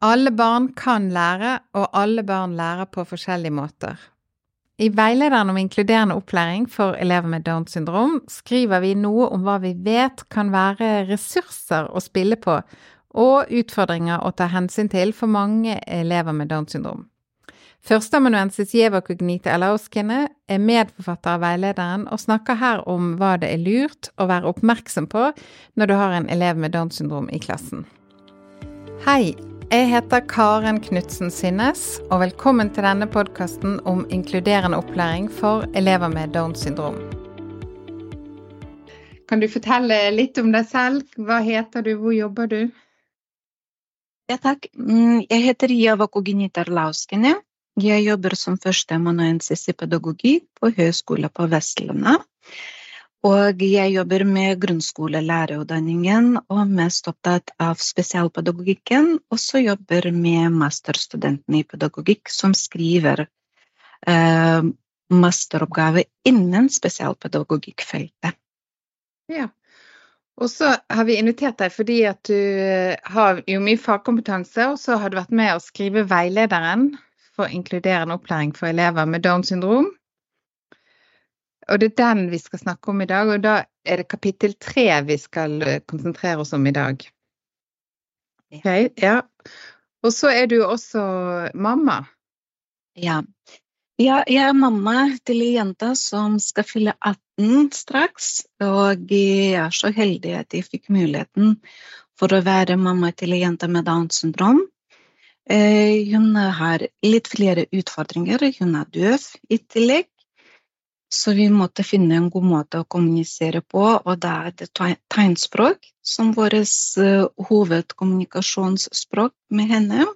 Alle barn kan lære, og alle barn lærer på forskjellige måter. I veilederen om inkluderende opplæring for elever med Downs syndrom skriver vi noe om hva vi vet kan være ressurser å spille på, og utfordringer å ta hensyn til for mange elever med Downs syndrom. Førsteamanuensis Jeva Kognite Elauskene er medforfatter av veilederen og snakker her om hva det er lurt å være oppmerksom på når du har en elev med Downs syndrom i klassen. Hei, jeg heter Karen Knutsen Synnes, og velkommen til denne podkasten om inkluderende opplæring for elever med Downs syndrom. Kan du fortelle litt om deg selv? Hva heter du, hvor jobber du? Ja, takk. Mm, jeg heter Java Koginitar Lauskene. Jeg jobber som førsteamanuensis i pedagogikk på Høgskolen på Vestlandet. Og jeg jobber med grunnskolelærerutdanningen og mest opptatt av spesialpedagogikken. Og så jobber med masterstudentene i pedagogikk som skriver eh, masteroppgave innen spesialpedagogikkfeltet. Ja. Og så har vi invitert deg fordi at du eh, har jo mye fagkompetanse, og så har du vært med å skrive veilederen for inkluderende opplæring for elever med Downs syndrom. Og det er den vi skal snakke om i dag, og da er det kapittel tre vi skal eh, konsentrere oss om i dag. Okay, ja. Og så er du også mamma. Ja. ja. jeg er mamma til ei jente som skal fylle 18 straks. Og jeg er så heldig at jeg fikk muligheten for å være mamma til ei jente med Downs syndrom. Eh, hun har litt flere utfordringer. Hun er døv i tillegg. Så vi måtte finne en god måte å kommunisere på, og da er det tegnspråk som vårt uh, hovedkommunikasjonsspråk med henne.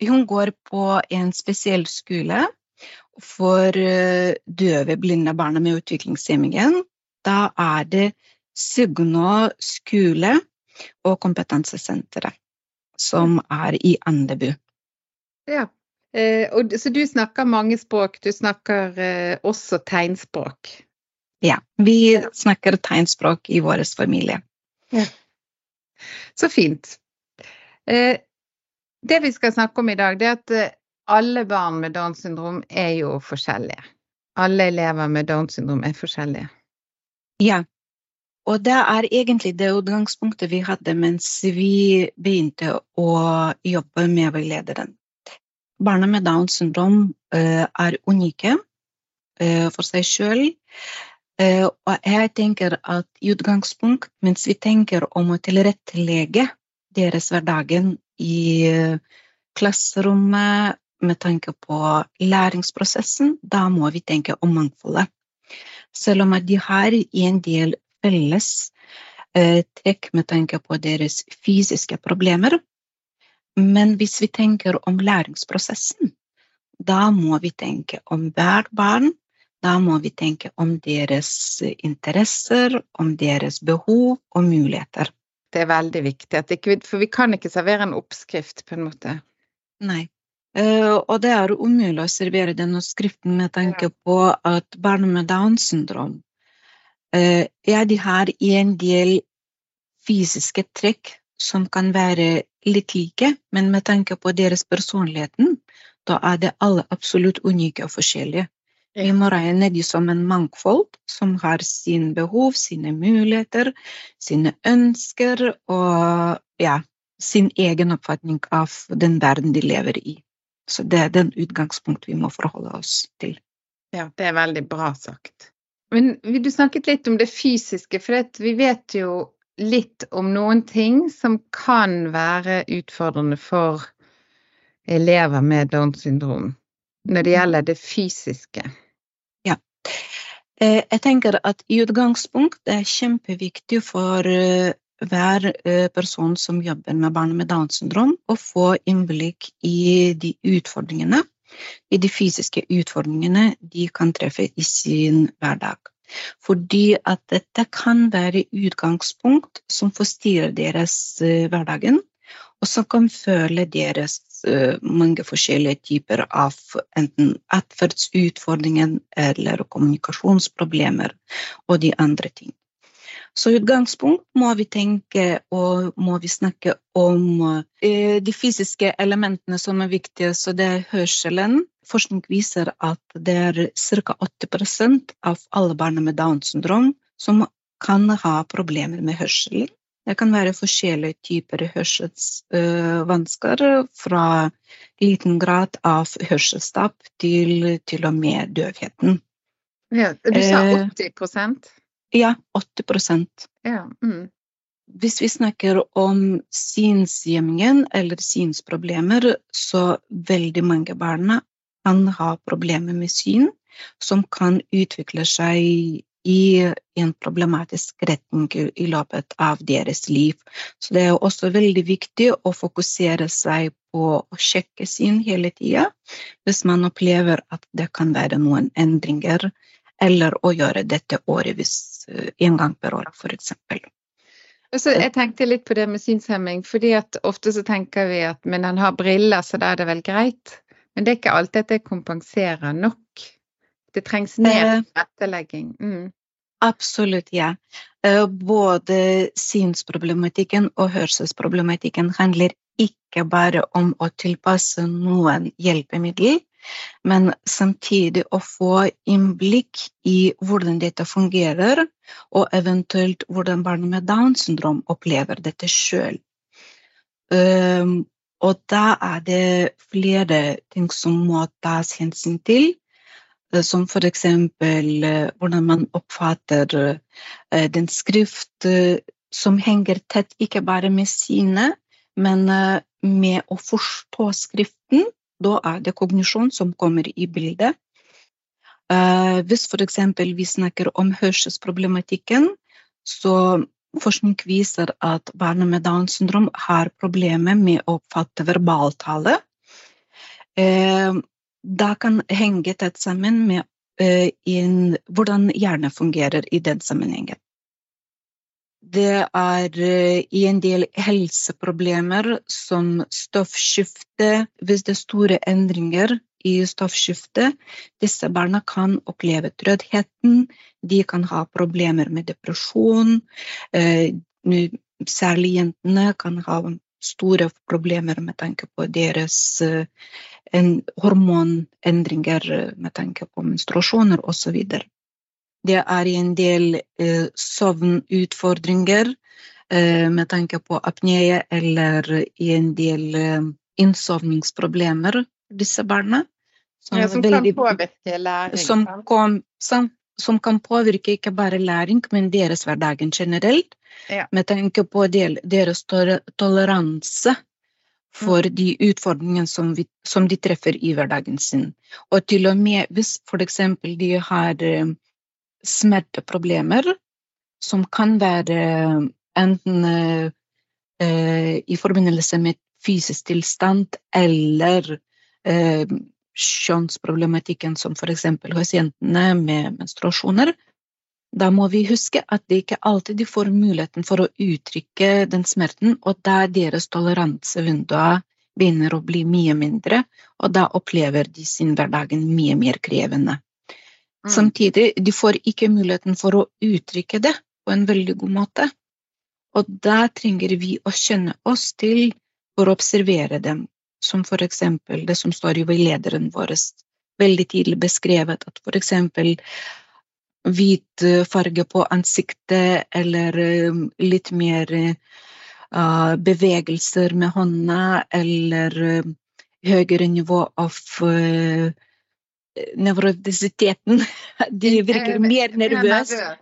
Hun går på en spesiell skole for uh, døve, blinde barn med utviklingshemmingen. Da er det Signå skole og kompetansesenteret, som er i Andebu. Ja. Eh, og, så du snakker mange språk. Du snakker eh, også tegnspråk? Ja, vi snakker tegnspråk i vår familie. Ja. Så fint. Eh, det vi skal snakke om i dag, det er at alle barn med Downs syndrom er jo forskjellige. Alle elever med Downs syndrom er forskjellige. Ja, og det er egentlig det utgangspunktet vi hadde mens vi begynte å jobbe med veilederen barna med Downs syndrom uh, er unike uh, for seg sjøl. Uh, og jeg tenker at i utgangspunkt, mens vi tenker om å tilrettelegge deres hverdagen i klasserommet med tanke på læringsprosessen, da må vi tenke om mangfoldet. Selv om de har en del felles trekk med tanke på deres fysiske problemer, men hvis vi tenker om læringsprosessen, da må vi tenke om hvert barn. Da må vi tenke om deres interesser, om deres behov og muligheter. Det er veldig viktig, for vi kan ikke servere en oppskrift, på en måte. Nei. Uh, og det er umulig å servere den oppskriften med tanke på at barn med Downs syndrom ja, de har en del fysiske trekk som kan være litt like, men med tanke på deres personligheten, da er det alle absolutt unike og forskjellige. Vi må regne de som en mangfold som har sine behov, sine muligheter, sine ønsker og ja, sin egen oppfatning av den verden de lever i. Så det er den utgangspunkt vi må forholde oss til. Ja, det er veldig bra sagt. Men du snakket litt om det fysiske, for vi vet jo litt om noen ting som kan være utfordrende for elever med Downs syndrom når det gjelder det fysiske? Ja. Eh, jeg tenker at i utgangspunkt det er kjempeviktig for eh, hver eh, person som jobber med barn med Downs syndrom, å få innblikk i de utfordringene, i de fysiske utfordringene de kan treffe i sin hverdag. Fordi at dette kan være utgangspunkt som forstyrrer deres uh, hverdagen, og som kan føle deres uh, mange forskjellige typer av enten atferdsutfordringer eller kommunikasjonsproblemer og de andre ting. Så utgangspunkt må vi tenke og må vi snakke om eh, de fysiske elementene som er viktige. Så det er hørselen. Forskning viser at det er ca. 80% av alle barn med Downs syndrom som kan ha problemer med hørselen. Det kan være forskjellige typer hørselsvansker, uh, fra liten grad av hørselstap til til og med døvheten. Ja, du sa 80 eh, Ja, 80% ja, mm. Hvis vi snakker om synshjemmingen eller synsproblemer, så veldig mange barn kan ha problemer med syn som kan utvikle seg i en problematisk retning i løpet av deres liv. Så det er også veldig viktig å fokusere seg på å sjekke syn hele tida hvis man opplever at det kan være noen endringer, eller å gjøre dette årevis, eh, en gang per år, f.eks. Så jeg tenkte litt på det med synshemming, fordi at ofte så tenker vi at men han har briller, så da er det vel greit. Men det er ikke alltid at det kompenserer nok. Det trengs mer eh, etterlegging. Mm. Absolutt, ja. Eh, både synsproblematikken og hørselsproblematikken handler ikke bare om å tilpasse noen hjelpemiddel, men samtidig å få innblikk i hvordan dette fungerer, og eventuelt hvordan barn med Downs syndrom opplever dette sjøl. Um, og da er det flere ting som må tas hensyn til. Eh, som eksempel eh, hvordan man oppfatter eh, den skrift som henger tett ikke bare med synet, men med å forstå skriften. Da er det kognisjon som kommer i bildet. Hvis f.eks. vi snakker om hørselsproblematikken, så forskning viser at barn med Downs syndrom har problemer med å oppfatte verbaltale da kan henge tett sammen med in, hvordan hjernen fungerer i den sammenhengen. Det er uh, i en del helseproblemer som stoffskifte Hvis det er store endringer i stoffskiftet, disse barna kan oppleve trøttheten, de kan ha problemer med depresjon. Uh, særlig jentene kan ha store problemer med tanke på deres hormonendringer eh, med tanke på menstruasjoner osv. Det er en del eh, søvnutfordringer eh, med tanke på apné eller en del eh, innsovningsproblemer disse barna. Som, ja, som veldig, kan påvirke læring? Som, kom, som, som, kan påvirke ikke bare læring, men deres hverdagen generelt. Ja. Med tanke på del, deres toleranse for mm. de utfordringene som, vi, som, de treffer i hverdagen sin. Og til og med hvis f.eks. de har uh, smerteproblemer, som kan være enten eh, i forbindelse med fysisk tilstand eller eh, kjønnsproblematikken, som f.eks. hos jentene med menstruasjoner, da må vi huske at de ikke alltid får muligheten for å uttrykke den smerten, og da deres toleransevinduer begynner å bli mye mindre, og da opplever de sin hverdagen mye mer krevende. Mm. Samtidig, de får ikke muligheten for å uttrykke det på en veldig god måte. Og der trenger vi å kjenne oss til for å observere dem, som eksempel det som står i veilederen vår, veldig tidlig beskrevet, at eksempel hvit eh, farge på ansiktet eller eh, litt mer uh, bevegelser med hånda eller høyere nivå av uh, nevrotisiteten. De virker mer nervøse.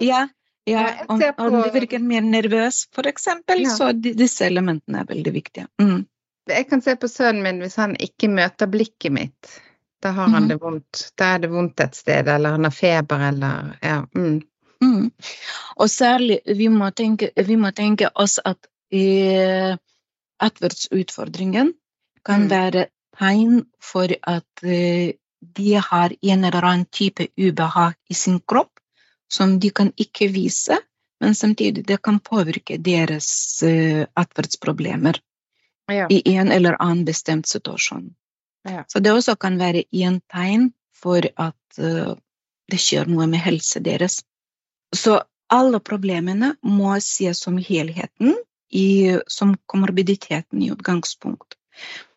Ja, ja, om, om, de virker mer nervøse, eksempel, ja. så de, disse elementene er veldig viktige. Mm. Jeg kan se på sønnen min hvis han ikke møter blikket mitt. Da har han mhm. det vondt. Da er det vondt et sted, eller han har feber, eller ja. Mm. Mm. Og særlig, vi må tenke, vi må tenke oss at eh, atferdsutfordringen kan mm. være tegn for at eh, de har en eller annen type ubehag i sin kropp som de kan ikke vise, men samtidig det kan påvirke deres uh, atferdsproblemer ja. i en eller annen bestemt situasjon. Ja. Så det også kan være én tegn for at uh, det skjer noe med helsa deres. Så alle problemene må ses som helheten, i, som komorbiditeten i utgangspunkt.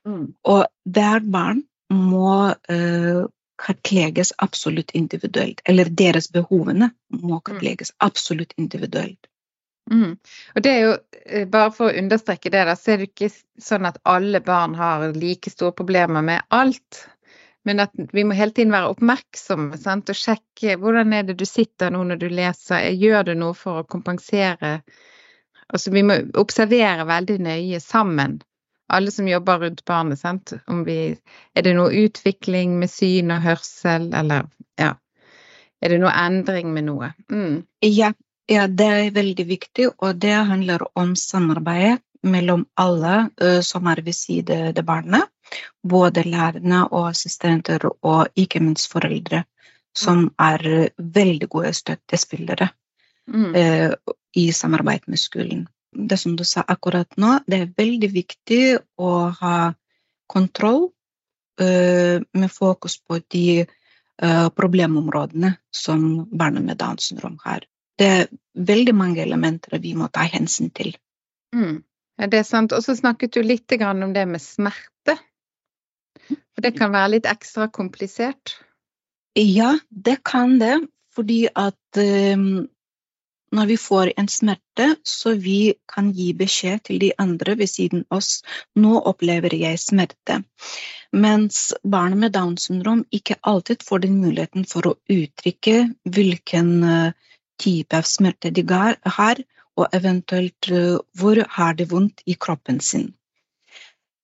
Mm. Og hvert barn må uh, kartlegges absolutt individuelt. Eller deres behovene må mm. kartlegges absolutt individuelt. Mm. Og det er jo, eh, Bare for å understreke det, da, så er det ikke sånn at alle barn har like store problemer med alt. Men at vi må hele tiden være oppmerksomme sant? og sjekke hvordan er det du sitter nå når du leser. Gjør du noe for å kompensere? Altså, vi må observere veldig nøye sammen alle som jobber rundt barnet. Sant? Om vi, er det noe utvikling med syn og hørsel, eller ja. Er det noe endring med noe? Mm. Ja, ja, det er veldig viktig, og det handler om samarbeidet mellom alle uh, som er ved siden av barnet. Både lærerne og assistenter, og ikke minst foreldre, som er veldig gode støttespillere mm. uh, i samarbeid med skolen det som du sa akkurat nå, det er veldig viktig å ha kontroll uh, med fokus på de uh, problemområdene som barna med Downs syndrom har. Det er veldig mange elementer vi må ta hensyn til. Mm. Ja, det er sant. Og så snakket du litt om det med smerte. For det kan være litt ekstra komplisert? Ja, det kan det. Fordi at um, når vi får en smerte, så vi kan gi beskjed til de andre ved siden oss nå opplever jeg smerte. Mens barn med Downs syndrom ikke alltid får den muligheten for å uttrykke hvilken eh, type av smerte de har, og eventuelt eh, hvor har de vondt i kroppen sin.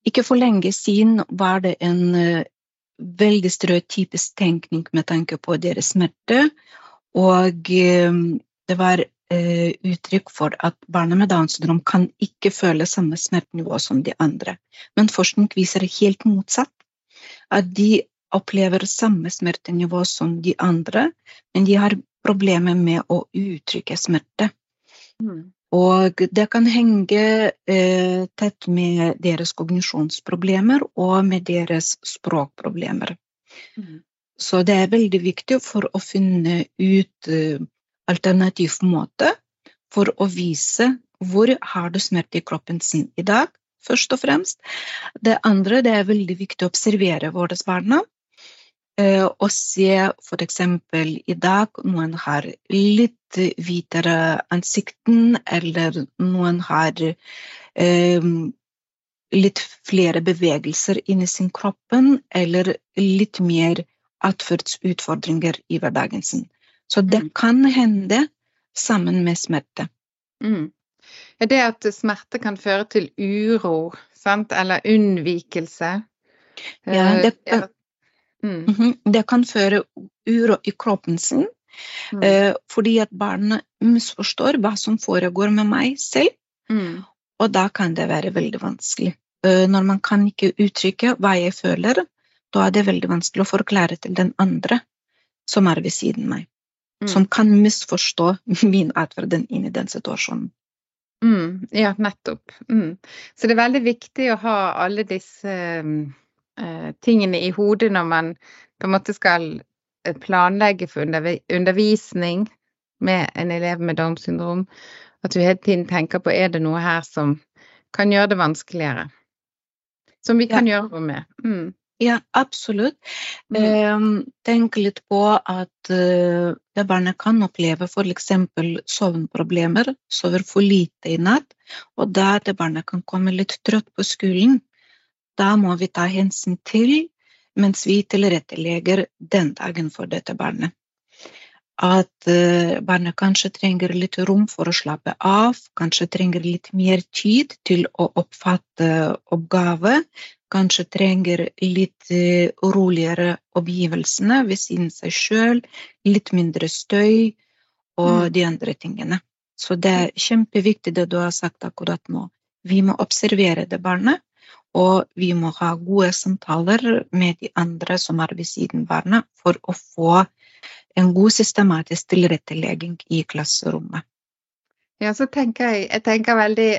Ikke for lenge siden var det en veldig veldig stereotypisk tenkning med tanke på deres smerte. Og det var eh, uttrykk for at barna med Downs syndrom kan ikke føle samme smertenivå som de andre. Men forskning viser helt motsatt. At de opplever samme smertenivå som de andre, men de har problemer med å uttrykke smerte. Mm. Og det kan henge eh, tett med deres kognisjonsproblemer og med deres språkproblemer. Mm. Så det er veldig viktig for å finne ut eh, alternativ måte for å vise hvor har du smerte i kroppen sin i dag, først og fremst. Det andre det er veldig viktig å observere våre barna. Eh, og se f.eks. i dag noen har litt hvitere ansikten, eller noen har eh, litt flere bevegelser inni sin kroppen, eller litt mer atferdsutfordringer i hverdagen sin. Så det mm. kan hende sammen med smerte. Mm. Er det at smerte kan føre til uro, sant? eller unnvikelse? Ja, eh, det kan, mm. Mhm, det kan føre uro i kroppen sin. Mm. Eh, fordi at barnet misforstår hva som foregår med meg selv. Mm. Og da kan det være veldig vanskelig. Eh, når man kan ikke uttrykke hva jeg føler, da er det veldig vanskelig å forklare til den andre som er ved siden av meg mm. som kan misforstå min atferd inn i den situasjonen. Mm, ja, nettopp. Mm. Så det er veldig viktig å ha alle disse uh, tingene i hodet når man på en måte skal eh, planlegge for undervisning med en elev med Downs syndrom. At du hele tiden tenker på er det noe her som kan gjøre det vanskeligere. Som vi kan ja. gjøre noe med. Mm. Ja, absolutt. Mm. tenk litt på at uh, det barnet kan oppleve f.eks. sovnproblemer, sover for lite i natt, og da det barnet kan komme litt trøtt på skolen. Da må vi ta hensyn til mens vi tilrettelegger den dagen for dette barnet. At uh, barnet kanskje trenger litt rom for å slappe av, kanskje trenger litt mer tid til å oppfatte oppgave, kanskje trenger litt eh, roligere omgivelsene ved siden seg sjøl, litt mindre støy og mm. de andre tingene. Så det er kjempeviktig det du har sagt akkurat nå. Vi må observere det barnet, og vi må ha gode samtaler med de andre som er ved siden barnet, for å få en god systematisk tilrettelegging i klasserommet. Ja, så tenker jeg, jeg tenker veldig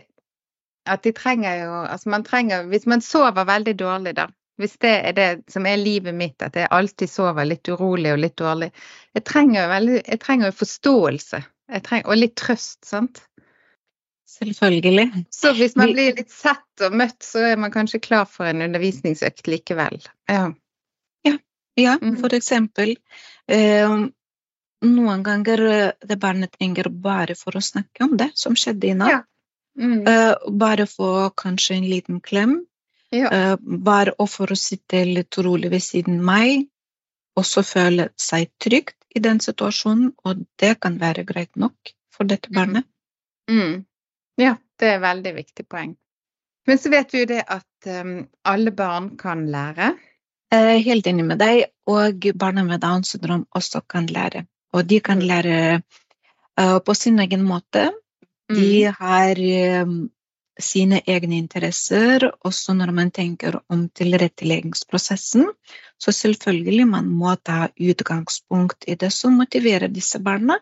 at de trenger jo Altså man trenger Hvis man sover veldig dårlig, da. Hvis det er det som er livet mitt, at jeg alltid sover litt urolig og litt dårlig. Jeg trenger jo, veldig, jeg trenger jo forståelse. Trenger, og litt trøst, sant? Selvfølgelig. Så hvis man blir litt sett og møtt, så er man kanskje klar for en undervisningsøkt likevel. Ja. Ja, Mhm. for eksempel. Eh, noen ganger eh, det barnet trenger bare for å snakke om det som skjedde i natt. Ja. Mm. Eh, bare få kanskje en liten klem. Ja. Eh, bare for å sitte litt rolig ved siden av meg, og så føle seg trygt i den situasjonen, og det kan være greit nok for dette barnet. barnet. Mm. Ja, det er et veldig viktig poeng. Men så vet vi jo det at um, alle barn kan lære. Er helt enig med deg, og barna med Downs syndrom også kan lære. Og de kan lære eh, på sin egen måte. De Mm. har eh, sine egne interesser, også når man tenker om tilretteleggingsprosessen. Så selvfølgelig man må ta utgangspunkt i det som motiverer disse barna.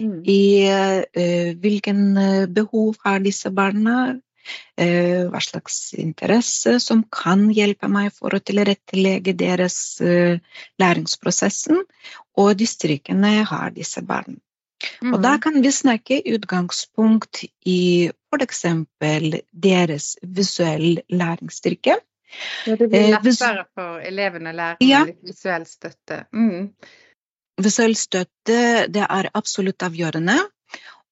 Mm. I uh, hvilken eh, behov har disse barna, eh, hva slags interesse som kan hjelpe meg for å tilrettelegge deres eh, læringsprosessen, og distriktene har disse barna. Og da Mm. kan vi snakke utgangspunkt i f.eks. deres visuelle læringsstyrke. Ja, det blir eh, lettere for elevene å lære Ja. visuell støtte. Mm. Visuell støtte det er absolutt avgjørende,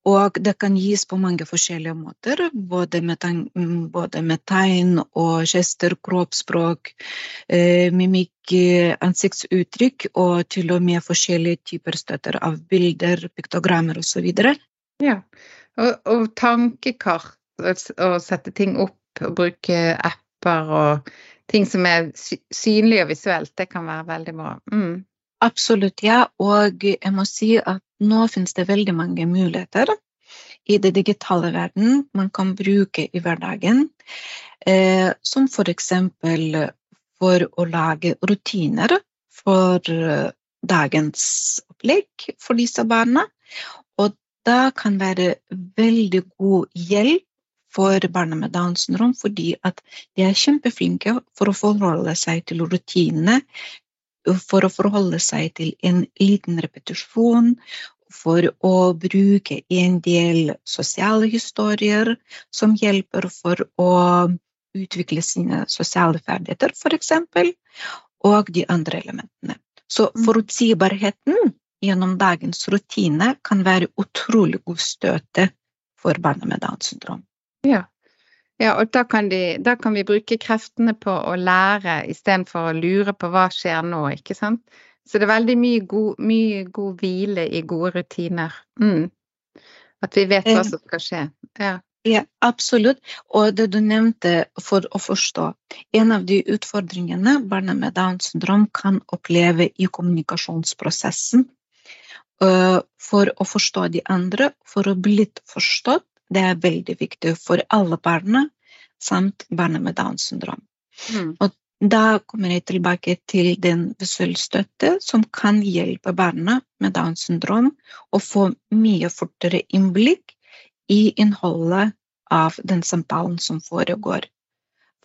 og det kan gis på mange forskjellige måter. Både med, mm, både med tegn og gester, kroppsspråk, eh, mimikk, ansiktsuttrykk, og til og med forskjellige typer støtter av bilder, piktogrammer osv. Ja. Og, og tankekart, og, sette ting opp, og bruke apper og ting som er sy synlig og visuelt, det kan være veldig bra. Mm. Absolutt, ja. Og jeg må si at nå finnes det veldig mange muligheter i det digitale verden man kan bruke i hverdagen. Eh, som eksempel for å lage rutiner for eh, dagens opplegg for disse barna. Og det kan være veldig god hjelp for barna med Downs syndrom, fordi at de er kjempeflinke for å forholde seg til rutinene for å forholde seg til en liten repetisjon, for å bruke en del sosiale historier som hjelper for å utvikle sine sosiale ferdigheter, f.eks., og de andre elementene. Så Mm. forutsigbarheten gjennom dagens rutine kan være utrolig god støte for barna med Downs syndrom. Ja. Ja, og da kan, de, da kan vi bruke kreftene på å lære istedenfor å lure på hva skjer nå, ikke sant? Så det er veldig mye god, mye god hvile i gode rutiner. Mm. At vi vet hva Eh. som skal skje. Ja. Ja, absolutt. Og det du nevnte for å forstå En av de utfordringene barna med Downs syndrom kan oppleve i kommunikasjonsprosessen øh, for å forstå de andre, for å bli litt forstått, det er veldig viktig for alle barna, samt barna med Downs syndrom. Mm. Da kommer jeg tilbake til den visuelle støtte som kan hjelpe barna med Downs syndrom å få mye fortere innblikk i innholdet av den samtalen som foregår.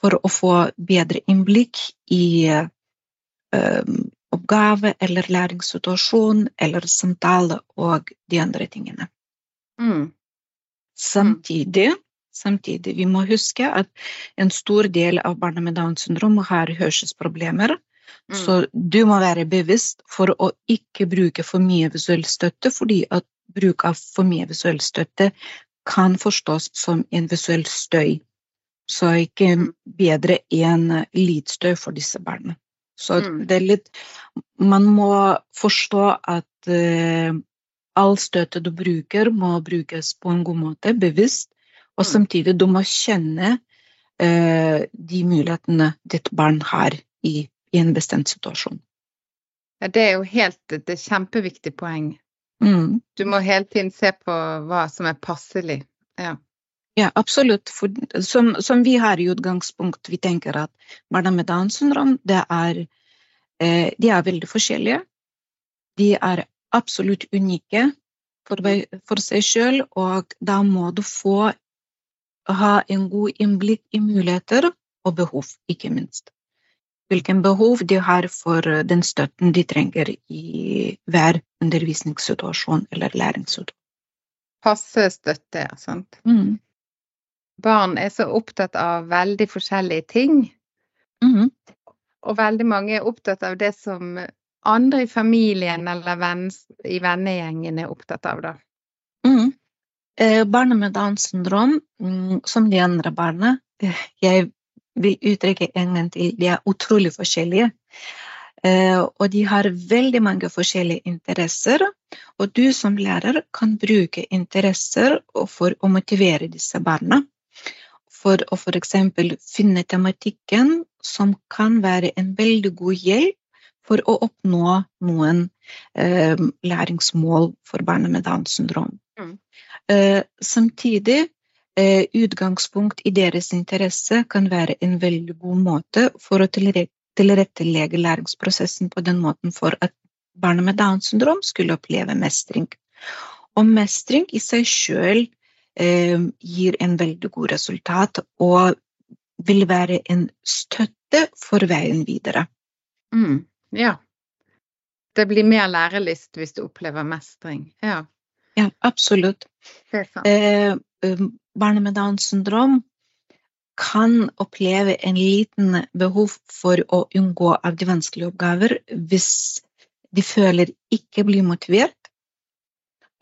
For å få bedre innblikk i eh, oppgave eller læringssituasjon eller samtale og de andre tingene. Mm. Samtidig, samtidig vi må huske at en stor del av barna med Downs syndrom har hørselsproblemer. Mm. Så du må være bevisst for å ikke bruke for mye visuell støtte, fordi at bruk av for mye visuell støtte kan forstås som en visuell støy. Så ikke Mm. bedre enn lydstøy for disse barna. Så Mm. det er litt Man må forstå at eh, all støtte du bruker, må brukes på en god måte, bevisst. Og Mm. samtidig du må kjenne eh, de mulighetene ditt barn har i, i en bestemt situasjon. Ja, det er jo helt et et kjempeviktig poeng. Mm. Du må hele tiden se på hva som er passelig. Ja. Ja, absolutt. For, som, som vi har i utgangspunkt, vi tenker at barna med Downs syndrom det er, eh, de er veldig forskjellige. De er absolutt unike for, for seg sjøl, og da må du få ha en god innblikk i muligheter og behov, ikke minst. Hvilken behov de har for den støtten de trenger i hver undervisningssituasjon eller læringssituasjon. passe støtte, ja. Sant. Mm. Barn er så opptatt av veldig forskjellige ting, Mm. og veldig mange er opptatt av det som andre i familien eller venn, i vennegjengen er opptatt av, da. Mm. Eh, barn med Downs syndrom, mm, som de andre barna, eh, jeg vil uttrykke en gang til, de er utrolig forskjellige. Eh, og de har veldig mange forskjellige interesser. Og du som lærer kan bruke interesser for å motivere disse barna. For å f.eks. finne tematikken som kan være en veldig god hjelp for å oppnå noen eh, læringsmål for barna med Downs syndrom. Mm. Eh, samtidig, eh, utgangspunkt i deres interesse kan være en veldig god måte for å tilrettelegge læringsprosessen på den måten for at barna med Downs syndrom skulle oppleve mestring. Og mestring i seg sjøl eh, gir en veldig god resultat og vil være en støtte for veien videre. Mm. Ja. Det blir mer lærelyst hvis du opplever mestring. Ja, Ja, absolutt. Eh, um, barn med Downs syndrom kan oppleve en liten behov for å unngå av de vanskelige oppgaver hvis de føler ikke blir motivert,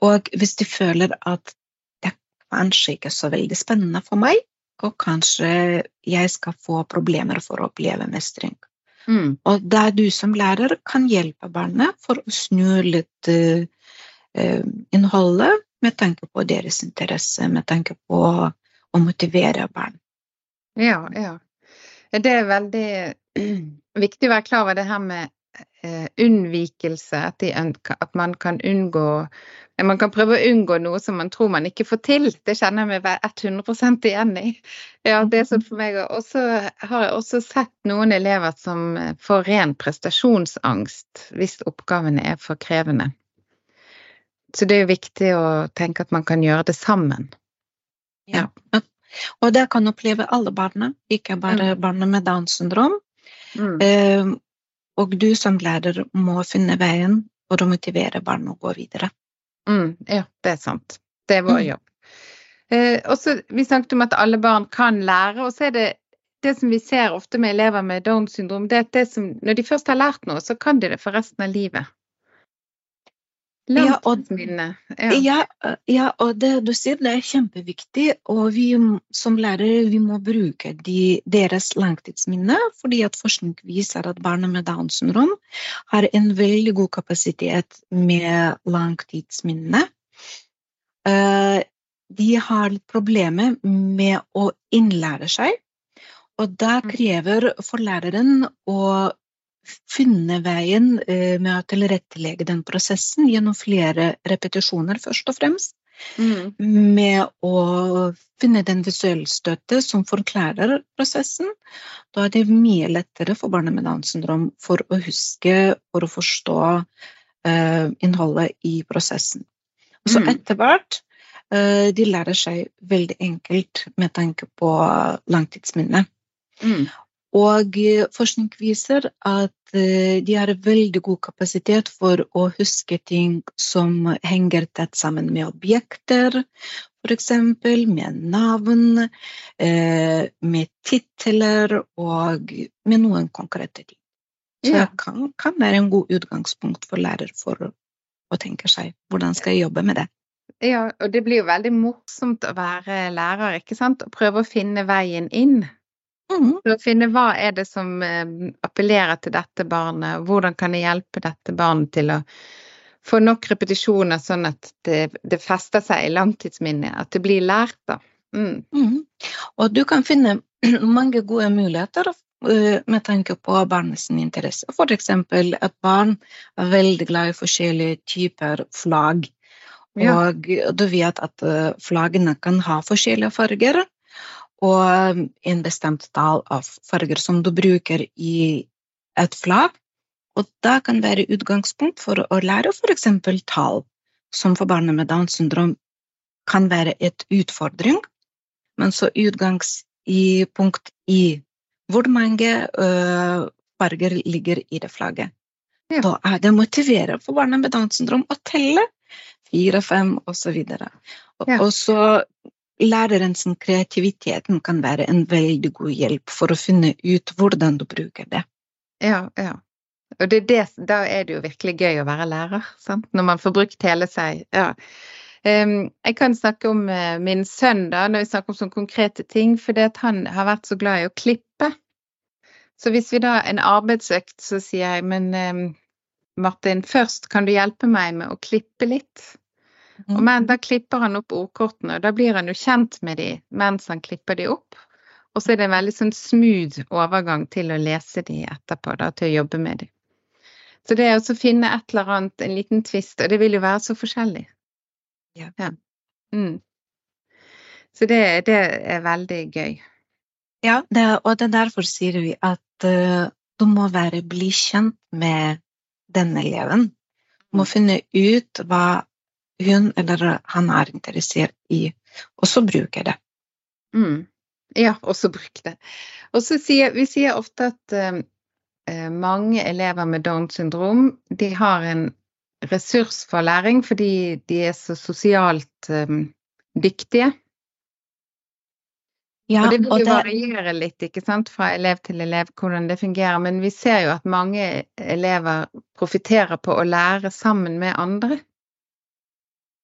og hvis de føler at det kanskje ikke er så veldig spennende for meg, og kanskje jeg skal få problemer for å oppleve mestring. Mm. Og er du som lærer kan hjelpe barnet for å snu litt eh, innholdet med tanke på deres interesse, med tanke på å motivere barn. Ja, ja. Det er veldig viktig å være klar over det her med unnvikelse. At, at man kan unngå Man kan prøve å unngå noe som man tror man ikke får til. Det kjenner jeg meg vel 100 igjen i. Ja, det er sånn for meg. Og så har jeg også sett noen elever som eh, får ren prestasjonsangst hvis oppgavene er for krevende. Så det er jo viktig å tenke at man kan gjøre det sammen. Ja. Og det kan oppleve alle barna, ikke bare barna med Downs syndrom. Mm. Og du som lærer må finne veien for å motivere barna å gå videre. Mm, ja, det er sant. Det er vår Mm. jobb. Eh, også, vi snakket om at alle barn kan lære, og så er det det som vi ser ofte med elever med Downs syndrom, det er at det som, når de først har lært noe, så kan de det for resten av livet. Langtidsminne. Ja. Ja, ja, og det du sier, det er kjempeviktig. Og vi som lærere vi må bruke de, deres langtidsminne, fordi at forskning viser at barna med Downs syndrom har en veldig god kapasitet med langtidsminne. Eh, De har litt problemer med å innlære seg, og det Mm. krever for læreren å finne veien eh, med å tilrettelegge den prosessen gjennom flere repetisjoner, først og fremst. Mm. Med å finne den visuelle støtte som forklarer prosessen. Da er det mye lettere for barnet med Downs syndrom for å huske, for å forstå uh, innholdet i prosessen. Så Mm. etter hvert uh, de lærer seg veldig enkelt med tanke på langtidsminne. Mm. Og eh, forskning viser at eh, de har veldig god kapasitet for å huske ting som henger tett sammen med objekter, f.eks. med navn, eh, med titler og med noen konkrete ting. Så det kan, kan være en god utgangspunkt for lærer for å tenke seg hvordan skal jeg jobbe med det. ja, og det blir jo veldig morsomt å være lærer, ikke sant? Og prøve å finne veien inn. Mhm. For å finne hva er det som eh, appellerer til dette barnet, hvordan kan jeg hjelpe dette barnet til å få nok repetisjoner sånn at det, det fester seg i langtidsminnet, at det blir lært, da. Mm. Mhm. Og du kan finne mange gode muligheter eh, med tanke på barnets interesse. Eksempel at barn er veldig glad i forskjellige typer flagg. Ja. Og du vet at eh, flaggene kan ha forskjellige farger, og en bestemt tall av farger som du bruker i et flagg. Og det kan være utgangspunkt for å lære f.eks. tall, som for barn med Downs syndrom kan være et utfordring. Men så utgangspunkt i i hvor mange øh, farger ligger i det flagget. Ja. Da er det motiverende for barna med Downs syndrom å telle fire, fem osv. Ja. Og så lærerens kreativitet kan være en veldig god hjelp for å finne ut hvordan du bruker det. Ja, ja. Og det er det, da er det jo virkelig gøy å være lærer, sant? når man får brukt hele seg. Ja. Um, jeg kan snakke om uh, min sønn da, når vi snakker om sånne konkrete ting, fordi han har vært så glad i å klippe. Så hvis vi da en arbeidsøkt, så sier jeg men um, Martin, først kan du hjelpe meg med å klippe litt? Mm. Og men, da klipper han opp ordkortene, og da blir han jo kjent med de mens han klipper de opp. Og så er det en veldig sånn smooth overgang til å lese de etterpå, da, til å jobbe med de. Så det er å finne et eller annet, en liten tvist, og det vil jo være så forskjellig. Ja. ja. Mm. Så det, det, er veldig gøy. Ja, det, og det er derfor sier vi at uh, du må være bli kjent med denne eleven. Du må mm. finne ut hva hun eller han er interessert i, og så bruke det. Mm. Ja, og så bruk det. Og så sier vi sier ofte at uh, mange elever med Downs syndrom de har en ressurs for læring fordi de er så sosialt um, dyktige. Ja, og det vil jo det... variere litt ikke sant, fra elev til elev hvordan det fungerer, men vi ser jo at mange elever profitterer på å lære sammen med andre.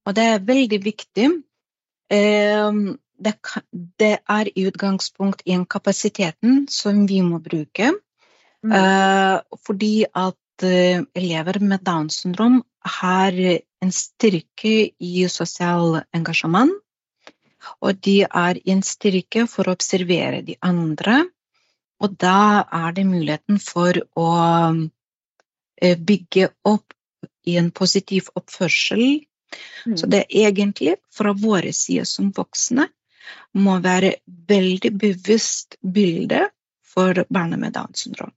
Og det er veldig viktig. Um, det, er i utgangspunkt i en kapasiteten som vi må bruke. Mm. Uh, fordi at uh, elever med Downs syndrom har en styrke i sosial engasjement. Og de er i en styrke for å observere de andre. Og da er det muligheten for å uh, bygge opp i en positiv oppførsel. Mm. Så det er egentlig fra våre sider som voksne må være veldig bevisst bilde for barna med Downs syndrom.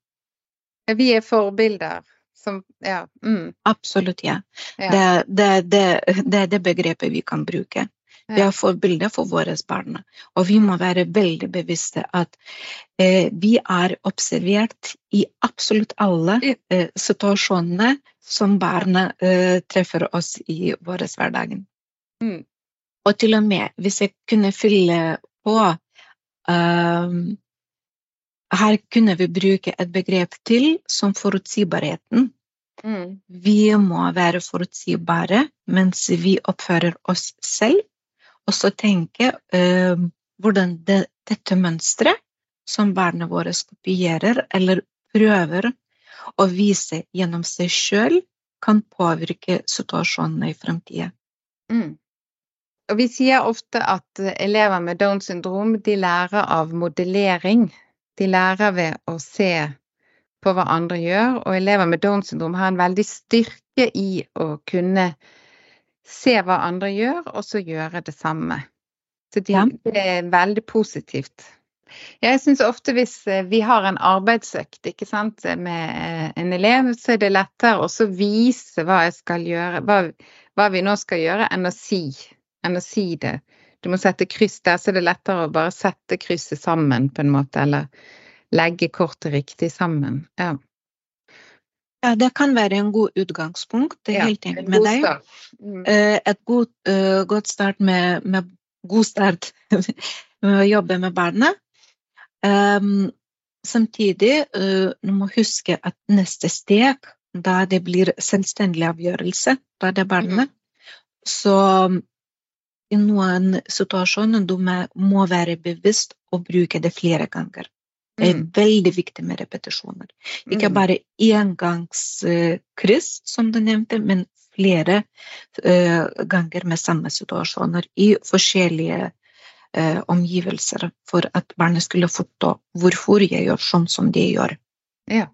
Vi er forbilder. Som, ja. Mm. Absolutt, ja. ja. Det, det, det, det, er det begrepet vi kan bruke. Vi er forbilder for våre barn. Og vi må være veldig bevisste at eh, vi er observert i absolutt alle eh, situasjonene som barna eh, treffer oss i vår hverdag. Mm. Og til og med hvis jeg kunne fylle på um, Her kunne vi bruke et begrep til som forutsigbarheten. Mm. Vi må være forutsigbare mens vi oppfører oss selv, og så tenke uh, hvordan det, dette mønsteret som barna våre kopierer eller prøver å vise gjennom seg sjøl, kan påvirke situasjonene i fremtiden. Mm. Og vi sier ofte at elever med Downs syndrom de lærer av modellering. De lærer ved å se på hva andre gjør, og elever med Downs syndrom har en veldig styrke i å kunne se hva andre gjør, og så gjøre det samme. Så de, det er veldig positivt. Jeg syns ofte hvis vi har en arbeidsøkt ikke sant, med en elev, så er det lettere å vise hva jeg skal gjøre, hva, hva vi nå skal gjøre, enn å si enn å si det. Du må sette kryss der, så er det lettere å bare sette krysset sammen, på en måte, eller legge kortet riktig sammen. Ja. Ja, det kan være en god utgangspunkt. Det er ja, helt enig med deg. Mm. Eh, et god, uh, godt start med, med, god start med å jobbe med barna. Um, samtidig uh, du må huske at neste steg, da det blir selvstendig avgjørelse, da det barnet, mm. så i noen situasjoner du må være bevisst og bruke det flere ganger. Det er mm. veldig viktig med repetisjoner. Ikke mm. bare engangskryss, som du nevnte, men flere uh, ganger med samme situasjoner i forskjellige uh, omgivelser, for at barnet skulle forstå hvorfor jeg gjør sånn som de gjør. Ja,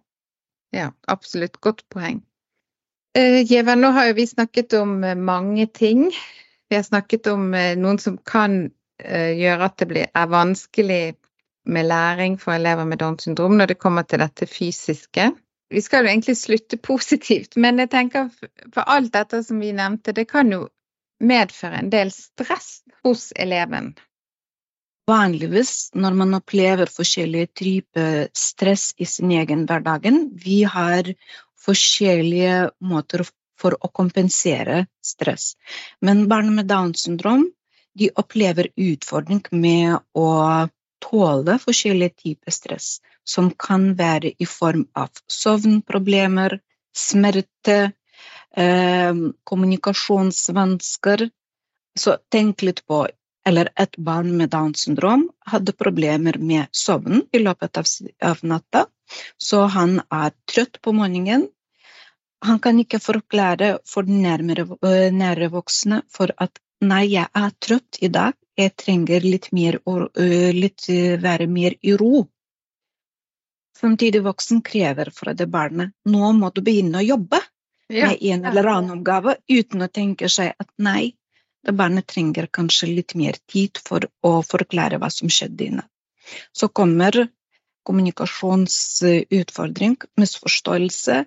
ja absolutt. Godt poeng. Uh, Jeva, nå har jo vi snakket om mange ting. Vi har snakket om eh, noen som kan eh, gjøre at det er vanskelig med læring for elever med Downs syndrom når det kommer til dette fysiske. Vi skal jo egentlig slutte positivt, men jeg tenker for alt dette som vi nevnte, det kan jo medføre en del stress hos eleven. Vanligvis når man opplever forskjellige typer stress i sin egen hverdag, vi har forskjellige måter for å kompensere stress. Men barn med Downs syndrom de opplever utfordring med å tåle forskjellige typer stress, som kan være i form av søvnproblemer, smerte, eh, kommunikasjonsvansker. Så tenk litt på eller et barn med Downs syndrom hadde problemer med søvnen i løpet av, natta, så han er trøtt på morgenen. Han kan ikke forklare for nærmere, nære voksne for at 'nei, jeg er trøtt i dag, jeg trenger litt mer, litt, være mer i ro'. Samtidig voksen krever fra det barnet 'nå må du begynne å jobbe' Ja. med en eller annen oppgave, uten å tenke seg at nei, det barnet trenger kanskje litt mer tid for å forklare hva som skjedde inne. Så kommer kommunikasjonsutfordring, misforståelse,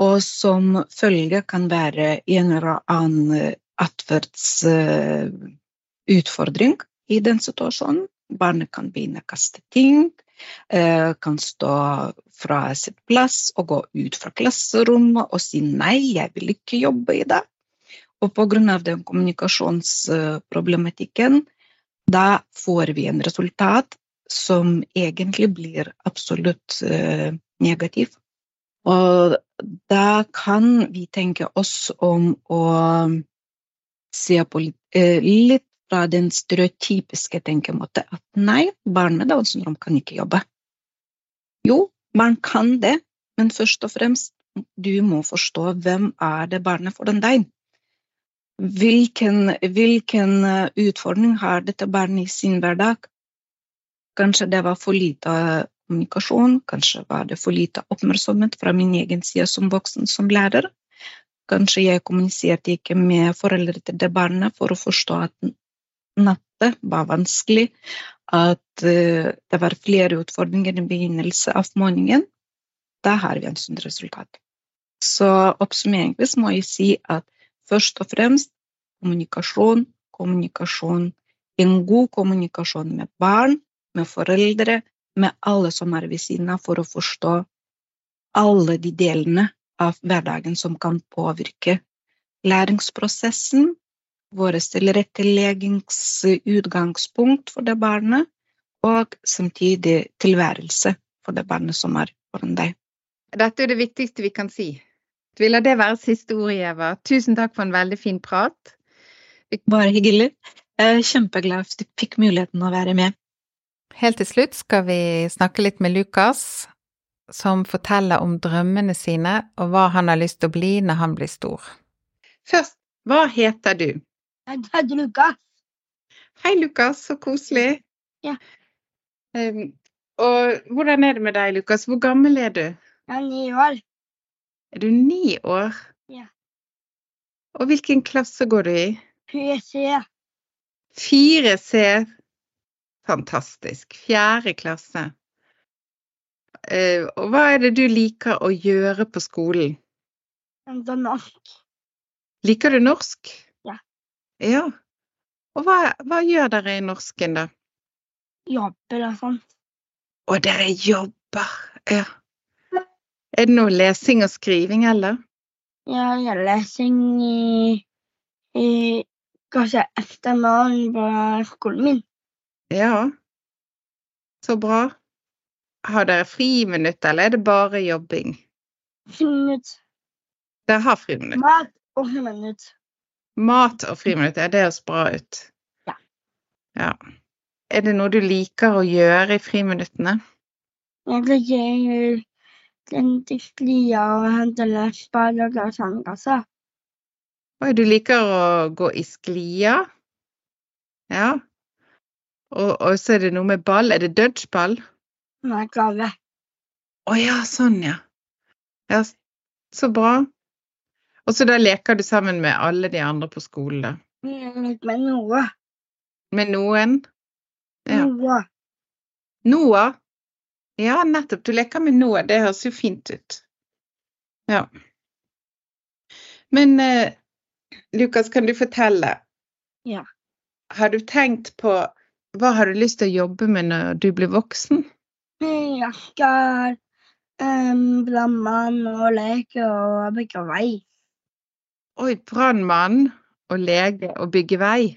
og som følge kan være en eller annen atferdsutfordring i den situasjonen. Barnet kan begynne å kaste ting, eh, kan stå fra sitt plass og gå ut fra klasserommet og si 'nei, jeg vil ikke jobbe i dag'. Og av den kommunikasjonsproblematikken, da får vi en resultat som egentlig blir absolutt eh, negativ. Og da kan vi tenke oss om å se på eh, litt fra den stereotypiske tenkemåte at nei, barn med Downs syndrom kan ikke jobbe. Jo, barn kan det, men først og fremst du må forstå hvem er det barnet foran deg. Hvilken, hvilken eh, utfordring har dette barnet i sin hverdag? Kanskje det var for lite kommunikasjon, kanskje var det for lite oppmerksomhet fra min egen side som voksen, som lærer. Kanskje jeg kommuniserte ikke med foreldre til det barnet for å forstå at natta var vanskelig, at uh, det var flere utfordringer i begynnelsen av morgenen. Da har vi en sunt resultat. Så oppsummeringsvis må jeg si at først og fremst kommunikasjon, kommunikasjon, en god kommunikasjon med barn, med foreldre, med alle som er ved siden av, for å forstå alle de delene av hverdagen som kan påvirke læringsprosessen, våre tilretteleggingsutgangspunkt for det barnet, og samtidig tilværelse for det barnet som er foran deg. Dette er det viktigste vi kan si. Vi lar det være siste ord, Eva. Tusen takk for en veldig fin prat. Bare hyggelig. Jeg er kjempeglad for at du fikk muligheten å være med. Helt til slutt skal vi snakke litt med Lukas, som forteller om drømmene sine og hva han har lyst til å bli når han blir stor. Først, hva heter du? Jeg heter Lukas. Hei, Lukas, så koselig. Ja. Um, og hvordan er det med deg, Lukas? Hvor gammel er du? Jeg er ni år. Er du ni år? Ja. Og hvilken klasse går du i? 4C. 4C. Fantastisk. Fjerde klasse. Uh, og hva er det du liker å gjøre på skolen? Norsk. Liker du norsk? Ja. Ja. Og hva, hva gjør dere i norsken, da? Jobber og sånn. Å, dere jobber. Ja. Er det noe lesing og skriving, eller? Jeg har lesing i, i kanskje ettermiddagen på skolen min. Ja. Så bra. Har dere friminutt, eller er det bare jobbing? Friminutt. Dere har friminutt. Mat og minutt. Mat og friminutt, ja, det høres bra ut. Ja. Ja. Er det noe du liker å gjøre i friminuttene? Jeg liker å sklia og hente løsball og lage sandkasser. Oi, du liker å gå i sklia? Ja. Og, og så er det noe med ball. Er det dodgeball? Nei, gave. Å ja, sånn, ja. Ja, så bra. Og så da leker du sammen med alle de andre på skolen, da? Med noe. Med noen? Ja. Noe. Noah? Ja, nettopp. Du leker med Noah. Det høres jo fint ut. Ja. Men eh, Lukas, kan du fortelle? Ja. Har du tenkt på hva har du lyst til å jobbe med når du blir voksen? Jeg skal um, brannmann og leke og bygge vei. Oi, brannmann og lege og bygge vei.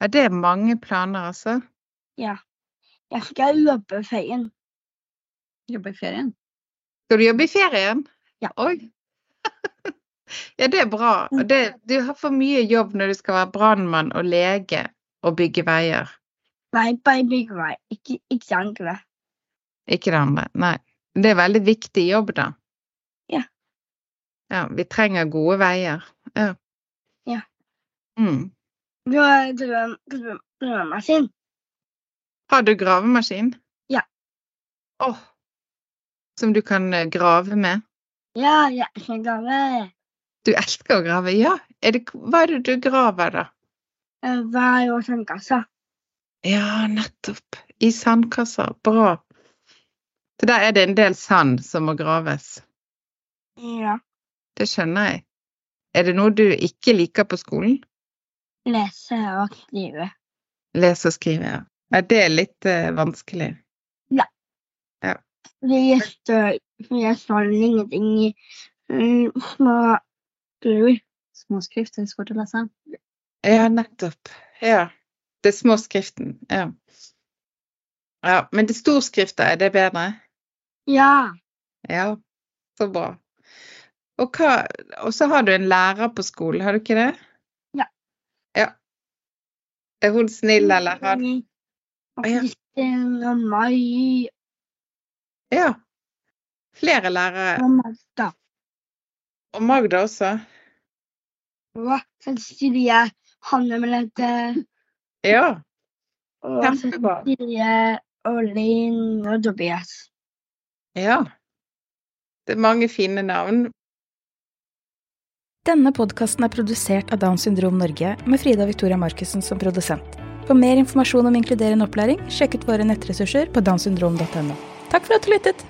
Ja, det er mange planer, altså. Ja. Jeg skal jobbe i ferien. Jobbe i ferien. Skal du jobbe i ferien? Ja. Oi. ja, det er bra. Det, du har for mye jobb når du skal være brannmann og lege og bygge veier. Nei, bare bygge vei. Ikke, ikke det andre. Ikke det andre. Nei. Det er veldig viktig jobb, da. Ja. Vi trenger gode veier. Ja. Ja. Mm. Du har drøm, drøm, drømmemaskin. Har du gravemaskin? Ja. Åh. Som du kan eh, grave med? Ja, jeg skal grave. Du elsker å grave, ja. Er det, hva er det du graver, da? Vær Vei og sandkassa. Ja, nettopp. I sandkasser. Bra. Så der er det en del sand som må graves. Ja. Det skjønner jeg. Er det noe du ikke liker på skolen? Lese og skrive. Lese og skrive, ja. Ja, det er litt uh, vanskelig. Ja. ja. står, fordi jeg står ingenting i mm, små skrift er svårt å lese. Ja, nettopp. Ja. Det er småskriften. Ja. Ja, men det storskrifta, er det bedre? Ja. Ja, så bra. Og, hva, og så har du en lærer på skolen, har du ikke det? Ja. Ja. Er hun snill, eller har Ja. Kristin og Mai Ja. Flere lærere. og Magda. Og Magda også. Og jeg Hanne Melette. Ja. Og Kjempebra. Cecilie og Linn og Tobias. Ja. Det er mange fine navn. Denne podkasten er produsert av Downs syndrom Norge med Frida Victoria Markussen som produsent. For mer informasjon om inkluderende opplæring, sjekk ut våre nettressurser på downsyndrom.no. Takk for at du lyttet!